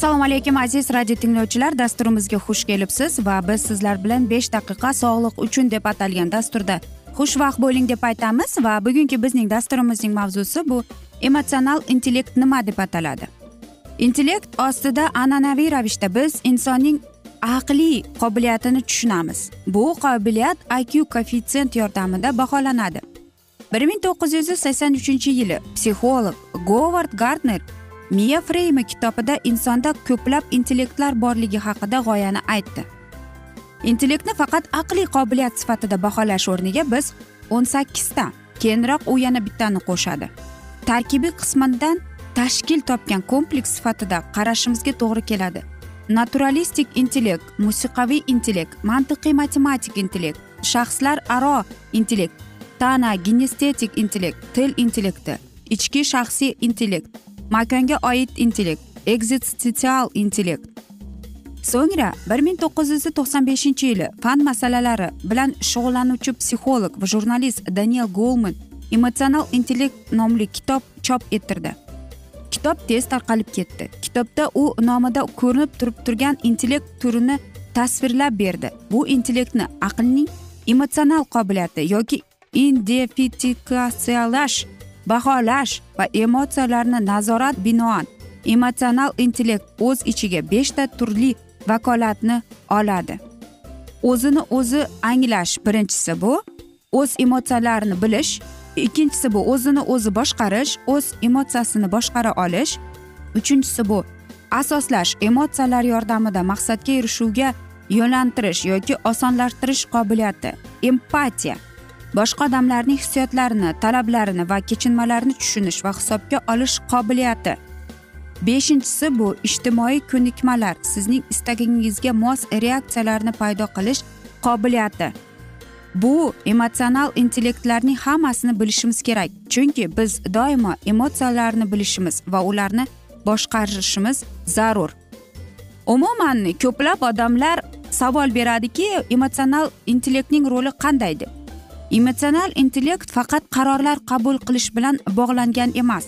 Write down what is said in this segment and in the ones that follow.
assalomu alaykum aziz radio tinglovchilar. Dasturimizga xush kelibsiz va biz sizlar bilan besh daqiqa sog'liq uchun deb atalgan dasturda xushvaqt bo'ling deb aytamiz va bugungi bizning dasturimizning mavzusi bu emotsional intellekt nima deb ataladi? Intellekt ostida an'anaviy ravishda biz insonning aqliy qobiliyatini tushunamiz. Bu qobiliyat iq koeffitsient yordamida baholanadi. bir ming to'qqiz yuz sakson uchinchi yili psixolog govard gardner miya freymi kitobida insonda ko'plab intellektlar borligi haqida g'oyani aytdi. Intellektni faqat aqliy qobiliyat sifatida baholash o'rniga biz o'n sakkizta keyinroq u yana bittani qo'shadi. Tarkibiy qismidan tashkil topgan kompleks sifatida qarashimizga to'g'ri keladi. Naturalistik intellekt musiqaviy intellekt mantiqiy matematik intellekt shaxslar aro intellekt tana ginestetik intellekt til intellekti ichki shaxsiy intellekt makonga oid intellekt ekzistensial intellekt. So'ngra bir ming to'qqiz yuz to'qson beshinchi yili fan masalalari bilan shug'ullanuvchi psixolog va jurnalist daniel golman emotsional intellekt nomli kitob chop ettirdi. Kitob tez tarqalib ketdi. Kitobda u nomida ko'rinib turib turgan intellekt turini tasvirlab berdi. Bu intellektni aqlning emotsional qobiliyati yoki indefitikatsiyalash baholash va emotsiyalarni nazorat binoan emotsional intellekt o'z ichiga beshta turli vakolatni oladi. O'zini o'zi anglash birinchisi bu. O'z emotsiyalarini bilish ikkinchisi bu o'zini o'zi boshqarish o'z emotsiyasini boshqara olish. Uchinchisi bu asoslash emotsiyalar yordamida maqsadga erishuvga yo'naltirish yoki osonlashtirish qobiliyati empatiya boshqa odamlarning hissiyotlarini talablarini va kechinmalarini tushunish va hisobga olish qobiliyati. Beshinchisi bu ijtimoiy ko'nikmalar sizning istagingizga mos reaksiyalarni paydo qilish qobiliyati. Bu emotsional intellektlarning hammasini bilishimiz kerak. Chunki biz doimo emotsiyalarni bilishimiz va ularni boshqarishimiz zarur. Umuman ko'plab odamlar savol beradiki emotsional intellektning roli qanday deb emotsional intellekt faqat qarorlar qabul qilish bilan bog'langan emas.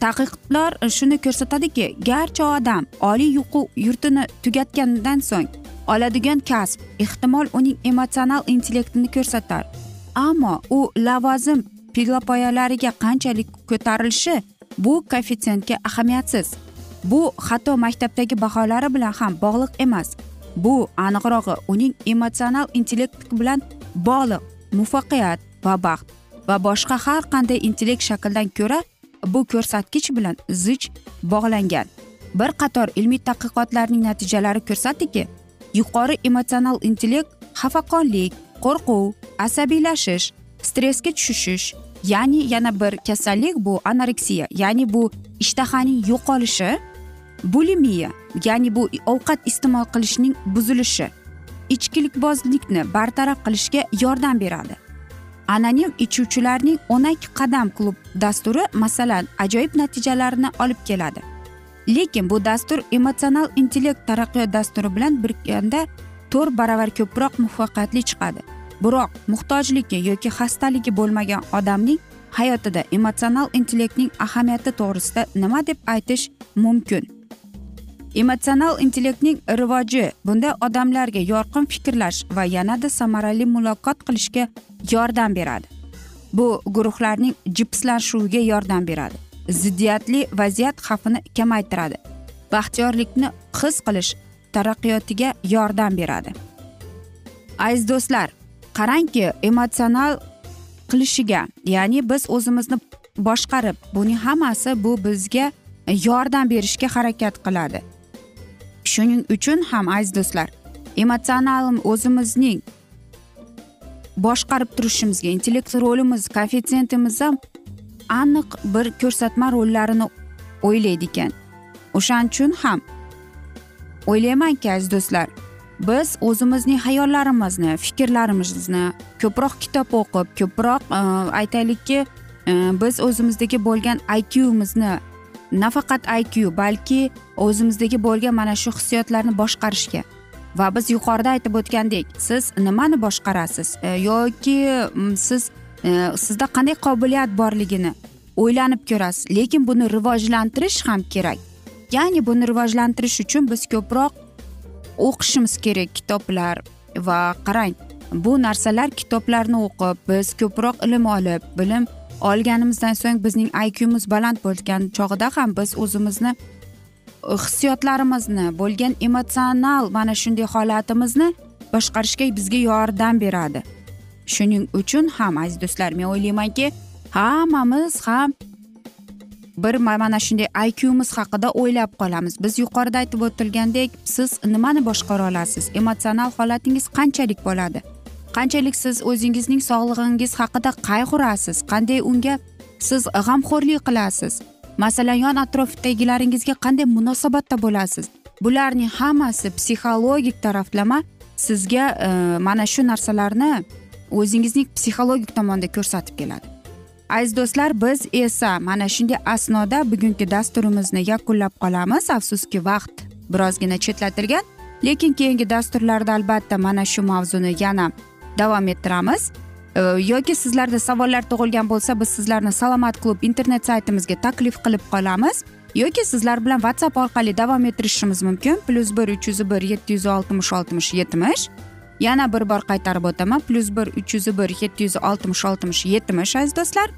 Tadqiqotlar shuni ko'rsatadiki garchi odam oliy o'quv yurtini tugatgandan so'ng oladigan kasb ehtimol uning emotsional intellektini ko'rsatar. Ammo u lavozim pillapoyalariga qanchalik ko'tarilishi bu koeffitsiyentga ahamiyatsiz. Bu hatto maktabdagi baholari bilan ham bog'liq emas. Bu aniqrog'i uning emotsional intellekt bilan bog'liq muvaffaqiyat va baxt va boshqa har qanday intellekt shaklidan ko'ra bu ko'rsatkich bilan zich bog'langan. Bir qator ilmiy tadqiqotlarning natijalari ko'rsatdiki yuqori emotsional intellekt xafaqonlik qo'rquv asabiylashish stressga tushish ya'ni yana bir kasallik bu anoreksiya ya'ni bu ishtahaning yo'qolishi bulimiya ya'ni bu ovqat iste'mol qilishning buzilishi ichkilikbozlikni bartaraf qilishga yordam beradi. Anonim ichuvchilarning o'n ikki qadam klub dasturi masalan ajoyib natijalarni olib keladi. Lekin bu dastur emotsional intellekt taraqqiyot dasturi bilan birganda to'rt baravar ko'proq muvaffaqiyatli chiqadi. Biroq muhtojligi yoki xastaligi bo'lmagan odamning hayotida emotsional intellektning ahamiyati to'g'risida nima deb aytish mumkin? Emotsional intellektning rivoji bunday odamlarga yorqin fikrlash va yanada samarali muloqot qilishga yordam beradi. Bu guruhlarning jipslashuviga yordam beradi. Ziddiyatli vaziyat xavfini kamaytiradi. Baxtiyorlikni his qilish taraqqiyotiga yordam beradi. Aziz do'stlar qarangki emotsional qilishiga ya'ni biz o'zimizni boshqarib buning hammasi bu bizga yordam berishga harakat qiladi. Shuning uchun ham aziz do'stlar emotsional o'zimizning boshqarib turishimizga intellekt rolimiz koeffitsiyentimiz ham aniq bir ko'rsatma rollarini o'ylaydi ekan o'shaning uchun ham o'ylaymanki aziz do'stlar. Biz o'zimizning hayollarimizni fikrlarimizni ko'proq kitob o'qib ko'proq e, aytaylikki e, biz o'zimizdagi bo'lgan iqmizni nafaqat iq balki o'zimizdagi bo'lgan mana shu hissiyotlarni boshqarishga. Va biz yuqorida aytib o'tgandek siz nimani boshqarasiz? E, yoki siz sizda qanday qobiliyat borligini o'ylanib ko'rasiz. Lekin buni rivojlantirish ham kerak. Ya'ni buni rivojlantirish uchun biz ko'proq o'qishimiz kerak kitoblar va qarang bu narsalar kitoblarni o'qib biz ko'proq ilm olib bilim olganimizdan so'ng bizning iqmiz baland bo'lgan chog'ida ham biz o'zimizni e, hissiyotlarimizni bo'lgan emotsional mana shunday holatimizni boshqarishga bizga yordam beradi. Shuning uchun ham aziz do'stlar men o'ylaymanki hammamiz ham bir mana shunday iqmiz haqida o'ylab qolamiz. Biz yuqorida aytib o'tilgandek siz nimani boshqara olasiz? Emotsional holatingiz qanchalik bo'ladi? Qanchalik siz o'zingizning sog'lig'ingiz haqida qayg'urasiz qanday unga siz g'amxo'rlik qilasiz? Masalan yon atrofdagilaringizga qanday munosabatda bo'lasiz? Bularning hammasi psixologik taraflama sizga e, mana shu narsalarni o'zingizning psixologik tomonda ko'rsatib keladi. Aziz do'stlar biz esa mana shunday asnoda bugungi dasturimizni yakunlab qolamiz. Afsuski vaqt birozgina chetlatilgan lekin keyingi dasturlarda albatta mana shu mavzuni yana davom ettiramiz. Yoki sizlarda savollar tug'ilgan bo'lsa biz sizlarni salomat klub internet saytimizga taklif qilib qolamiz. Yoki sizlar bilan whatsapp orqali davom ettirishimiz mumkin. Plyus bir uch yuz bir yetti yuz oltmish oltmish yetmish. Yana bir bor qaytarib o'taman. Plyus bir uch yuz bir yetti yuz oltmish oltmish yetmish aziz do'stlar.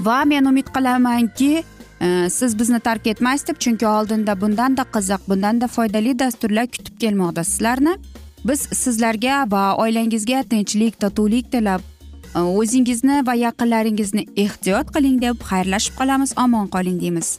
Va men umid qilamanki e, siz bizni tark etmaysiz deb chunki oldinda bundanda qiziq bundanda foydali dasturlar kutib kelmoqda sizlarni. Biz sizlarga va oilangizga tinchlik totuvlik tilab e, o'zingizni va yaqinlaringizni ehtiyot qiling deb xayrlashib qolamiz omon qoling deymiz.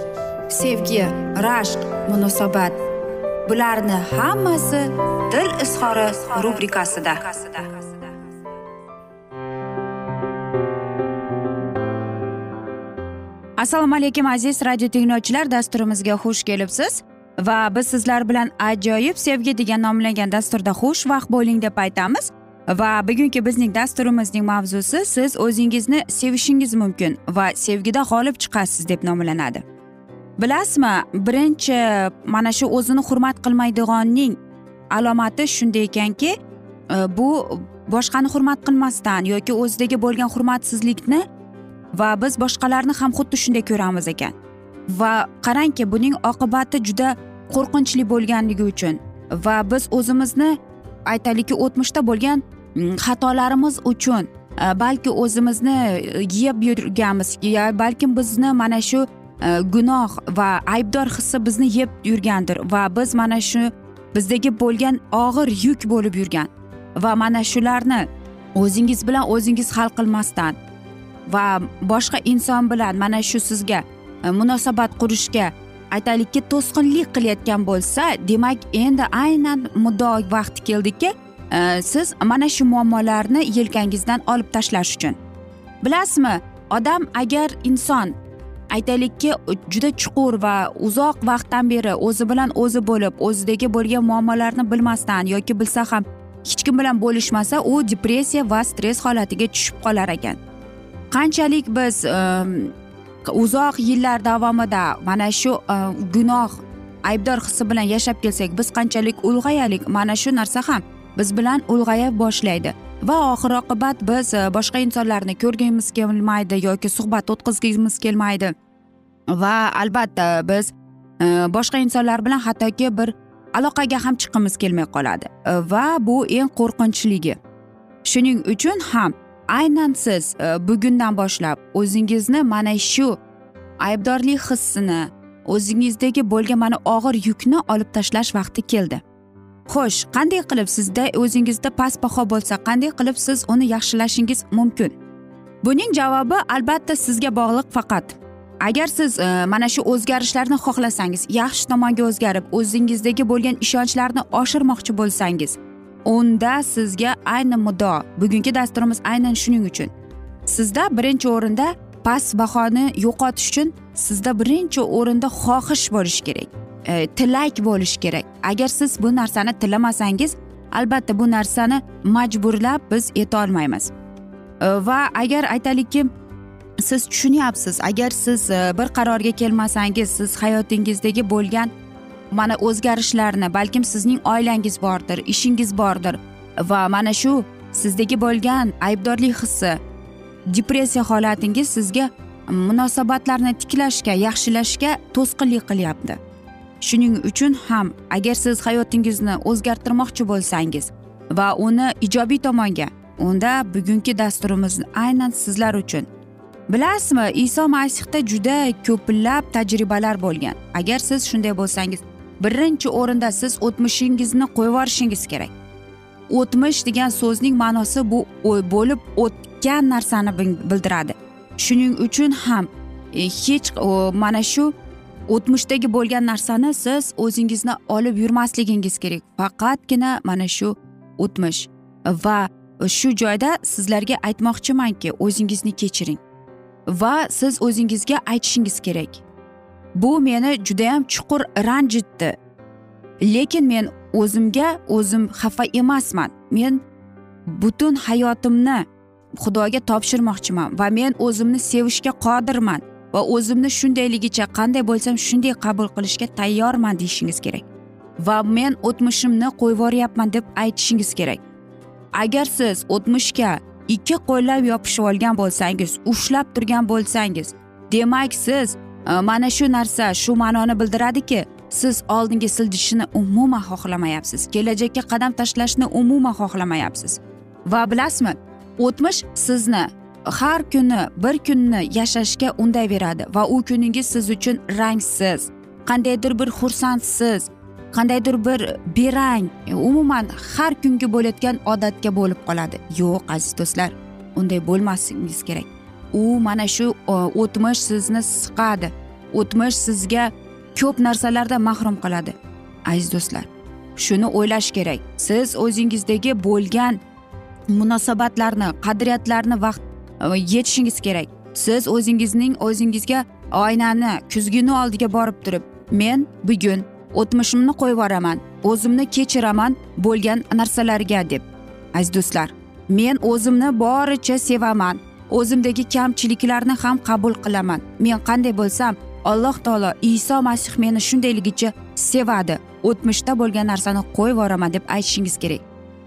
sevgi rashq munosabat. Bularni hammasi dil izhori rubrikasida. Assalomu alaykum aziz radio tinglovchilar. Dasturimizga xush kelibsiz va biz sizlar bilan ajoyib sevgi degan nomlangan dasturda xushvaqt bo'ling deb aytamiz. Va bugungi bizning dasturimizning mavzusi siz o'zingizni sevishingiz mumkin va sevgida g'olib chiqasiz deb nomlanadi. Bilasizmi birinchi mana shu o'zini hurmat qilmaydiganning alomati shunday ekanki e, bu boshqani hurmat qilmasdan yoki o'zidagi bo'lgan hurmatsizlikni va biz boshqalarni ham xuddi shunday ko'ramiz ekan. Va qarangki buning oqibati juda qo'rqinchli bo'lganligi uchun va biz o'zimizni aytaylikki o'tmishda bo'lgan xatolarimiz uchun e, balki o'zimizni yeb yurganmiz balkim bizni mana shu gunoh va aybdor hissi bizni yeb yurgandir va biz mana shu bizdagi bo'lgan og'ir yuk bo'lib yurgan va mana shularni o'zingiz bilan o'zingiz hal qilmasdan va boshqa inson bilan mana shu sizga munosabat qurishga aytaylikki to'sqinlik qilayotgan bo'lsa demak endi aynan muddao vaqti keldiki siz mana shu muammolarni yelkangizdan olib tashlash uchun bilasizmi odam agar inson aytaylikki juda chuqur va uzoq vaqtdan beri o'zi bilan o'zi bo'lib o'zidagi bo'lgan muammolarni bilmasdan yoki bilsa ham hech kim bilan bo'lishmasa u depressiya va stress holatiga tushib qolar ekan. Qanchalik biz ehm, uzoq yillar davomida mana shu ehm, gunoh aybdor hissi bilan yashab kelsak biz qanchalik ulg'ayalik? Mana shu narsa ham biz bilan ulg'aya boshlaydi. Va oxir oqibat biz e, boshqa insonlarni ko'rgimiz kelmaydi yoki suhbat o'tkazgimiz kelmaydi. Va albatta biz e, boshqa insonlar bilan hattoki bir aloqaga ham chiqqimiz kelmay qoladi. E, va bu eng qo'rqinchligi shuning uchun ham aynan siz bugundan boshlab o'zingizni mana shu aybdorlik hissini o'zingizdagi bo'lgan mana og'ir yukni olib tashlash vaqti keldi. Xo'sh qanday qilib sizda o'zingizda past baho bo'lsa qanday qilib siz uni yaxshilashingiz mumkin? Buning javobi albatta sizga bog'liq faqat. Agar siz e, mana shu o'zgarishlarni xohlasangiz yaxshi tomonga o'zgarib o'zingizdagi bo'lgan ishonchlarni oshirmoqchi bo'lsangiz unda sizga ayni muddao bugungi dasturimiz aynan shuning uchun. Sizda birinchi o'rinda past bahoni yo'qotish uchun sizda birinchi o'rinda xohish bo'lishi kerak. E, tilak bo'lishi kerak. Agar siz bu narsani tilamasangiz albatta bu narsani majburlab biz etolmaymiz e, va agar aytaylikki siz tushunyapsiz agar siz e, bir qarorga kelmasangiz siz hayotingizdagi bo'lgan mana o'zgarishlarni balkim sizning oilangiz bordir ishingiz bordir va mana shu sizdagi bo'lgan aybdorlik hissi depressiya holatingiz sizga munosabatlarni tiklashga yaxshilashga to'sqinlik qilyapti. Shuning uchun ham agar siz hayotingizni o'zgartirmoqchi bo'lsangiz va uni ijobiy tomonga unda bugungi dasturimiz aynan sizlar uchun. Bilasizmi iso masihda juda ko'plab tajribalar bo'lgan. Agar siz shunday bo'lsangiz birinchi o'rinda siz o'tmishingizni qo'yib yuborishingiz kerak. O'tmish degan so'zning ma'nosi bu bo'lib o'tgan narsani bildiradi. Shuning uchun ham e, hech mana shu o'tmishdagi bo'lgan narsani siz o'zingizni olib yurmasligingiz kerak. Faqatgina mana shu o'tmish. Va shu joyda sizlarga aytmoqchimanki o'zingizni kechiring. Va siz o'zingizga aytishingiz kerak. Bu meni judayam chuqur ranjitdi lekin men o'zimga o'zim xafa emasman. Men butun hayotimni xudoga topshirmoqchiman va men o'zimni sevishga qodirman. Va o'zimni shundayligicha qanday bo'lsam shunday qabul qilishga tayyorman deyishingiz kerak. Va men o'tmishimni qo'yib yuboryapman deb aytishingiz kerak. Agar siz o'tmishga ikki qo'llab yopishib olgan bo'lsangiz ushlab turgan bo'lsangiz demak siz e, mana shu narsa shu ma'noni bildiradiki siz oldinga siljishni umuman xohlamayapsiz kelajakka qadam tashlashni umuman xohlamayapsiz. Va bilasizmi o'tmish sizni har kuni bir kunni yashashga undayveradi va u kuningiz siz uchun rangsiz qandaydir bir xursandsiz qandaydir bir berang umuman har kungi bo'layotgan odatga bo'lib qoladi. Yo'q aziz do'stlar unday bo'lmasligingiz kerak. U mana shu o'tmish sizni siqadi o'tmish sizga ko'p narsalardan mahrum qiladi. Aziz do'stlar shuni o'ylash kerak. Siz o'zingizdagi bo'lgan munosabatlarni qadriyatlarni vaqt yetishingiz kerak. Siz o'zingizning o'zingizga oynani kuzgini oldiga borib turib men bugun o'tmishimni qo'yib yuboraman o'zimni kechiraman bo'lgan narsalarga deb. Aziz do'stlar men o'zimni boricha sevaman. O'zimdagi kamchiliklarni ham qabul qilaman. Men qanday bo'lsam alloh taolo iso masih meni shundayligicha sevadi. O'tmishda bo'lgan narsani qo'yib yuboraman deb aytishingiz kerak.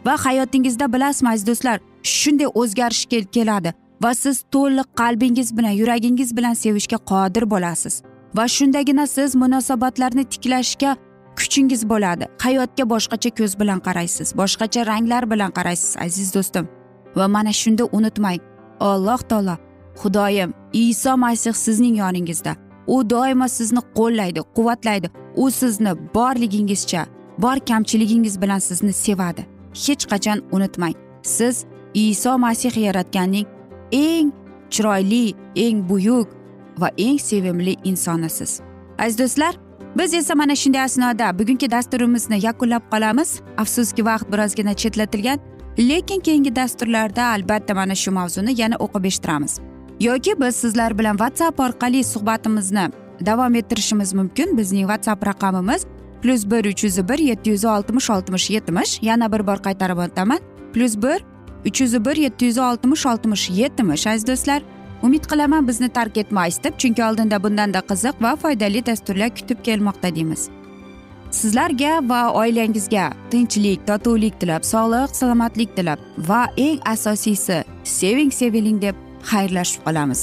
Va hayotingizda bilasizmi aziz do'stlar shunday o'zgarish keladi. Va siz to'liq qalbingiz bilan yuragingiz bilan sevishga qodir bo'lasiz. Va shundagina siz munosabatlarni tiklashga kuchingiz bo'ladi. Hayotga boshqacha ko'z bilan qaraysiz boshqacha ranglar bilan qaraysiz aziz do'stim. Va mana shunda unutmang alloh taolo xudoyim iso masih sizning yoningizda. U doimo sizni qo'llaydi quvvatlaydi. U sizni borligingizcha bor kamchiligingiz bilan sizni sevadi. Hech qachon unutmang siz iso masih yaratganning eng chiroyli eng buyuk va eng sevimli insonisiz. Aziz do'stlar biz esa mana shunday asnoda bugungi dasturimizni yakunlab qolamiz. Afsuski vaqt birozgina chetlatilgan lekin keyingi dasturlarda albatta mana shu mavzuni yana o'qib eshittiramiz. Yoki biz sizlar bilan whatsapp orqali suhbatimizni davom ettirishimiz mumkin. Bizning whatsapp raqamimiz plyus bir uch yuz bir yetti yuz oltmish oltmish yetmish. Yana bir bor qaytarib o'taman. Plyus bir uch yuz bir yetti yuz oltmish oltmish yetmish aziz do'stlar. Umid qilaman bizni tark etmaysiz deb chunki oldinda bundanda qiziq va foydali dasturlar kutib kelmoqda deymiz. Sizlarga va oilangizga tinchlik totuvlik tilab sog'lik salomatlik tilab va eng asosiysi seving seviling deb xayrlashib qolamiz.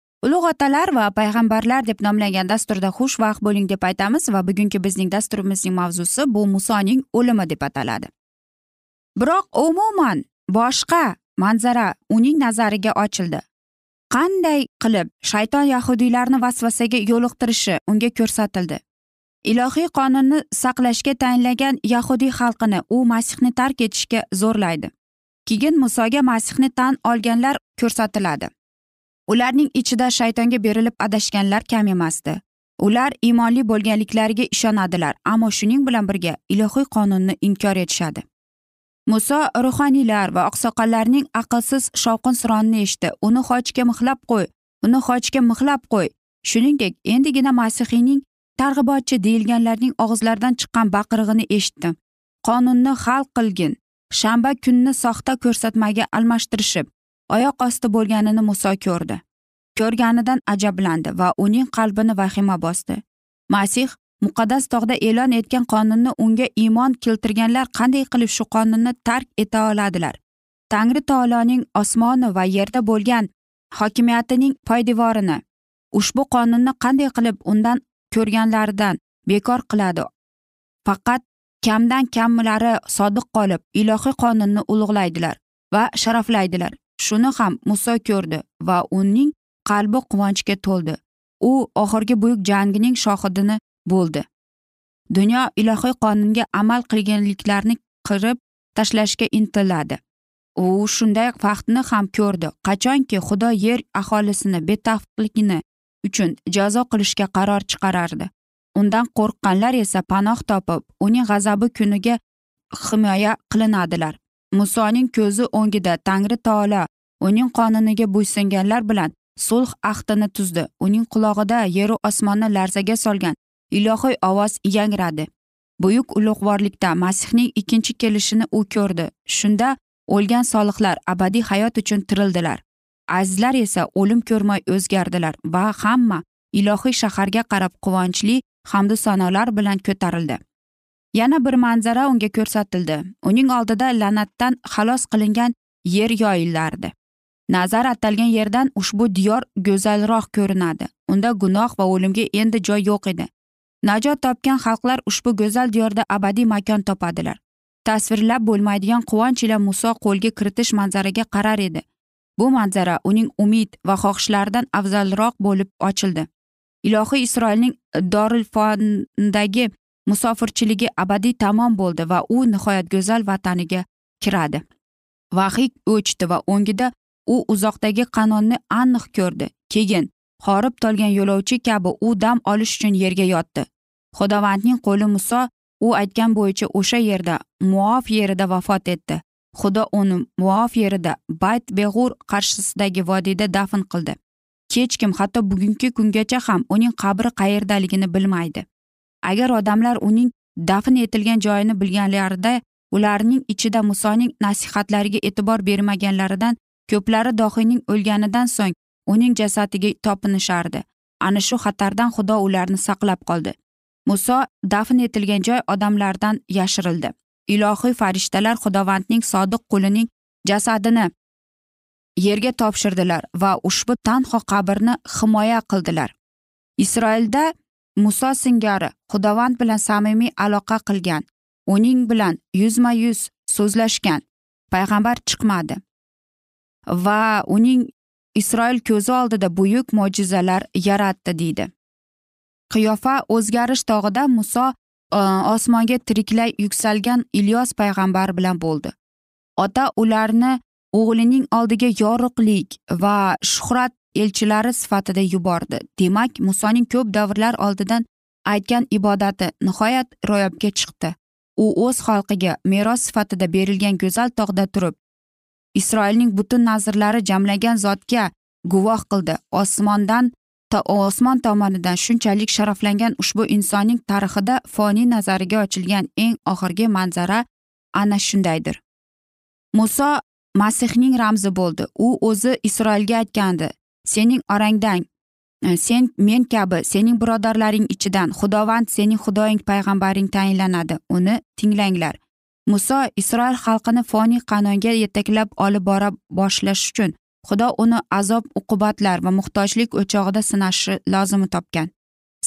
ulug' otalar va payg'ambarlar deb nomlangan dasturda xushvaqt bo'ling deb aytamiz va bugungi bizning dasturimizning mavzusi bu musoning o'limi deb ataladi. Biroq umuman boshqa manzara uning nazariga ochildi. Qanday qilib shayton yahudiylarni vasvasaga yo'liqtirishi unga ko'rsatildi? Ilohiy qonunni saqlashga tayinlagan yahudiy xalqini u masihni tark etishga zo'rlaydi. Keyin musoga masihni tan olganlar ko'rsatiladi. Ularning ichida shaytonga berilib adashganlar kam emasdi. Ular iymonli bo'lganliklariga ishonadilar ammo shuning bilan birga ilohiy qonunni inkor etishadi. Muso ruhoniylar va oqsoqollarning aqlsiz shovqin suronini eshitdi. Uni xochga mixlab qo'y uni xochga mixlab qo'y. Shuningdek endigina masihiyning targ'ibotchi deyilganlarning og'izlaridan chiqqan baqirig'ini eshitdi. Qonunni hal qilgin shanba kunni soxta ko'rsatmaga almashtirishib oyoq osti bo'lganini muso ko'rdi. Ko'rganidan ajablandi va uning qalbini vahima bosdi. Masih muqaddas tog'da e'lon etgan qonunni unga iymon keltirganlar qanday qilib shu qonunni tark eta oladilar? Tangri taoloning osmoni va yerda bo'lgan hokimiyatining poydevorini ushbu qonunni qanday qilib undan ko'rganlaridan bekor qiladi? Faqat kamdan kamlari sodiq qolib ilohiy qonunni ulug'laydilar va sharaflaydilar. Shuni ham muso ko'rdi va uning qalbi quvonchga to'ldi. U oxirgi buyuk jangining shohidini bo'ldi. Dunyo ilohiy qonunga amal qilganliklarni qirib tashlashga intiladi. U shunday vaqtni ham ko'rdi. Qachonki xudo yer aholisini betafqlikni uchun jazo qilishga qaror chiqarardi. Undan qo'rqqanlar esa panoh topib uning g'azabi kuniga himoya qilinadilar. Musoning ko'zi o'ngida tangri taolo uning qonuniga bo'ysunganlar bilan sulh ahdini tuzdi. Uning qulog'ida yeru osmonni larzaga solgan ilohiy ovoz yangradi. Buyuk ulug'vorlikda masihning ikkinchi kelishini u ko'rdi. Shunda o'lgan solihlar abadiy hayot uchun tirildilar. Azizlar esa o'lim ko'rmay o'zgardilar va hamma ilohiy shaharga qarab quvonchli hamdu sanolar bilan ko'tarildi. Yana bir manzara unga ko'rsatildi. Uning oldida la'natdan xalos qilingan yer yoyilardi nazar atalgan yerdan ushbu diyor go'zalroq ko'rinadi. Unda gunoh va o'limga endi joy yo'q edi. Najot topgan xalqlar ushbu go'zal diyorda abadiy makon topadilar. Tasvirlab bo'lmaydigan quvonch ila muso qo'lga kiritish manzaraga qarar edi. Bu manzara uning umid va xohishlaridan afzalroq bo'lib ochildi. Ilohiy isroilning dorilfondagi musofirchiligi abadiy tamom bo'ldi va u nihoyat go'zal vataniga kiradi. Vahiy o'chdi va o'ngida u uzoqdagi qanonni aniq ko'rdi. Keyin horib tolgan yo'lovchi kabi u dam olish uchun yerga yotdi. Xudovandning qo'li muso u aytgan bo'yicha o'sha yerda muof yerida vafot etdi. Xudo uni muof yerida bayt beg'ur qarshisidagi vodiyda dafn qildi. Hech kim hatto bugungi kungacha ham uning qabri qayerdaligini bilmaydi. Agar odamlar uning dafn etilgan joyini bilganlarida ularning ichida musoning nasihatlariga e'tibor bermaganlaridan ko'plari dohiyning o'lganidan so'ng uning jasadiga topinishardi. Ana shu xatardan xudo ularni saqlab qoldi. Muso dafn etilgan joy odamlardan yashirildi. Ilohiy farishtalar xudovandning sodiq qulining jasadini yerga topshirdilar va ushbu tanho qabrni himoya qildilar. Isroilda muso singari xudovand bilan samimiy aloqa qilgan. Uning bilan yuzma yuz so'zlashgan. Payg'ambar chiqmadi. Va uning isroil ko'zi oldida buyuk mo'jizalar yaratdi deydi. Qiyofa o'zgarish tog'ida muso e, osmonga tiriklay yuksalgan ilyos payg'ambar bilan bo'ldi. Ota ularni o'g'lining oldiga yorug'lik va shuhrat elchilari sifatida yubordi. Demak musoning ko'p davrlar oldidan aytgan ibodati nihoyat ro'yobga chiqdi. U o'z xalqiga meros sifatida berilgan go'zal tog'da turib isroilning butun nazrlari jamlagan zotga guvoh qildi. Osmondan to osmon tomonidan shunchalik sharaflangan ushbu insonning tarixida foniy nazariga ochilgan eng oxirgi manzara ana shundaydir. Muso masihning ramzi bo'ldi. U o'zi isroilga aytgandi sening orangdan e, sen men kabi sening birodarlaring ichidan xudovand sening xudoying payg'ambaring tayinlanadi. Uni tinglanglar. Muso isroil xalqini foniy qanonga yetaklab olib bora boshlash uchun xudo uni azob uqubatlar va muhtojlik o'chog'ida sinashi lozim topgan?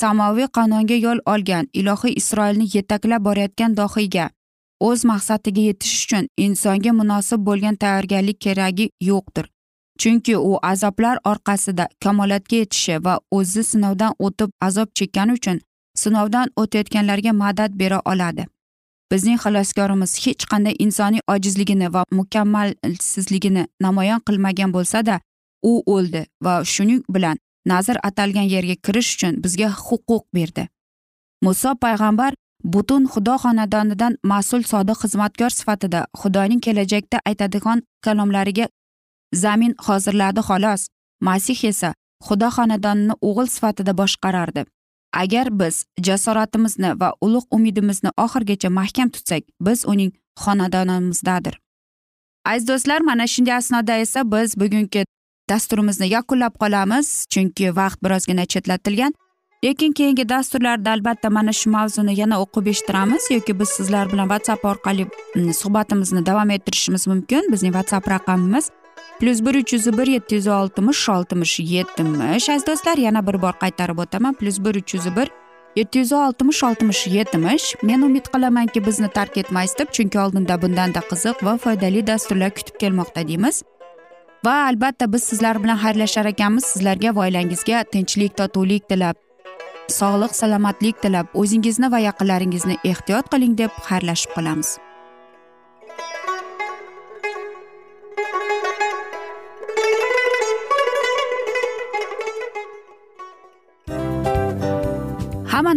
Samoviy qonunga yo'l olgan ilohiy isroilni yetaklab borayotgan dohiyga o'z maqsadiga yetish uchun insonga munosib bo'lgan tayyorgarlik keragi yo'qdir. Chunki u azoblar orqasida kamolatga yetishi va o'zi sinovdan o'tib azob chekkani uchun sinovdan o'tayotganlarga madad bera oladi. Bizning xaloskorimiz hech qanday insoniy ojizligini va mukammalsizligini namoyon qilmagan bo'lsada u o'ldi va shuning bilan nazr atalgan yerga kirish uchun bizga huquq berdi. Muso payg'ambar butun xudo xonadonidan mas'ul sodiq xizmatkor sifatida xudoning kelajakda aytadigan kalomlariga zamin hozirladi xolos. Masih esa xudo xonadonini o'g'il sifatida boshqarardi. Agar biz jasoratimizni va ulug' umidimizni oxirigacha mahkam tutsak biz uning xonadonimizdadir. Aziz do'stlar mana shunday asnoda esa biz bugungi dasturimizni yakunlab qolamiz chunki vaqt birozgina chetlatilgan. Lekin keyingi dasturlarda albatta mana shu mavzuni yana o'qib eshittiramiz yoki biz sizlar bilan whatsapp orqali mm, suhbatimizni davom ettirishimiz mumkin. Bizning whatsapp raqamimiz plyus bir uch yuz bir yetti yuz oltmish oltmish yetmish aziz do'stlar yana bir bor qaytarib o'taman plyus bir uch yuz bir yetti yuz oltmish oltmish yetmish men umid qilamanki bizni tark etmaysiz deb chunki oldinda bundanda qiziq va foydali dasturlar kutib kelmoqda deymiz va albatta biz sizlar bilan xayrlashar ekanmiz sizlarga va oilangizga tinchlik totuvlik tilab sog'lik salomatlik tilab o'zingizni va yaqinlaringizni ehtiyot qiling deb xayrlashib qolamiz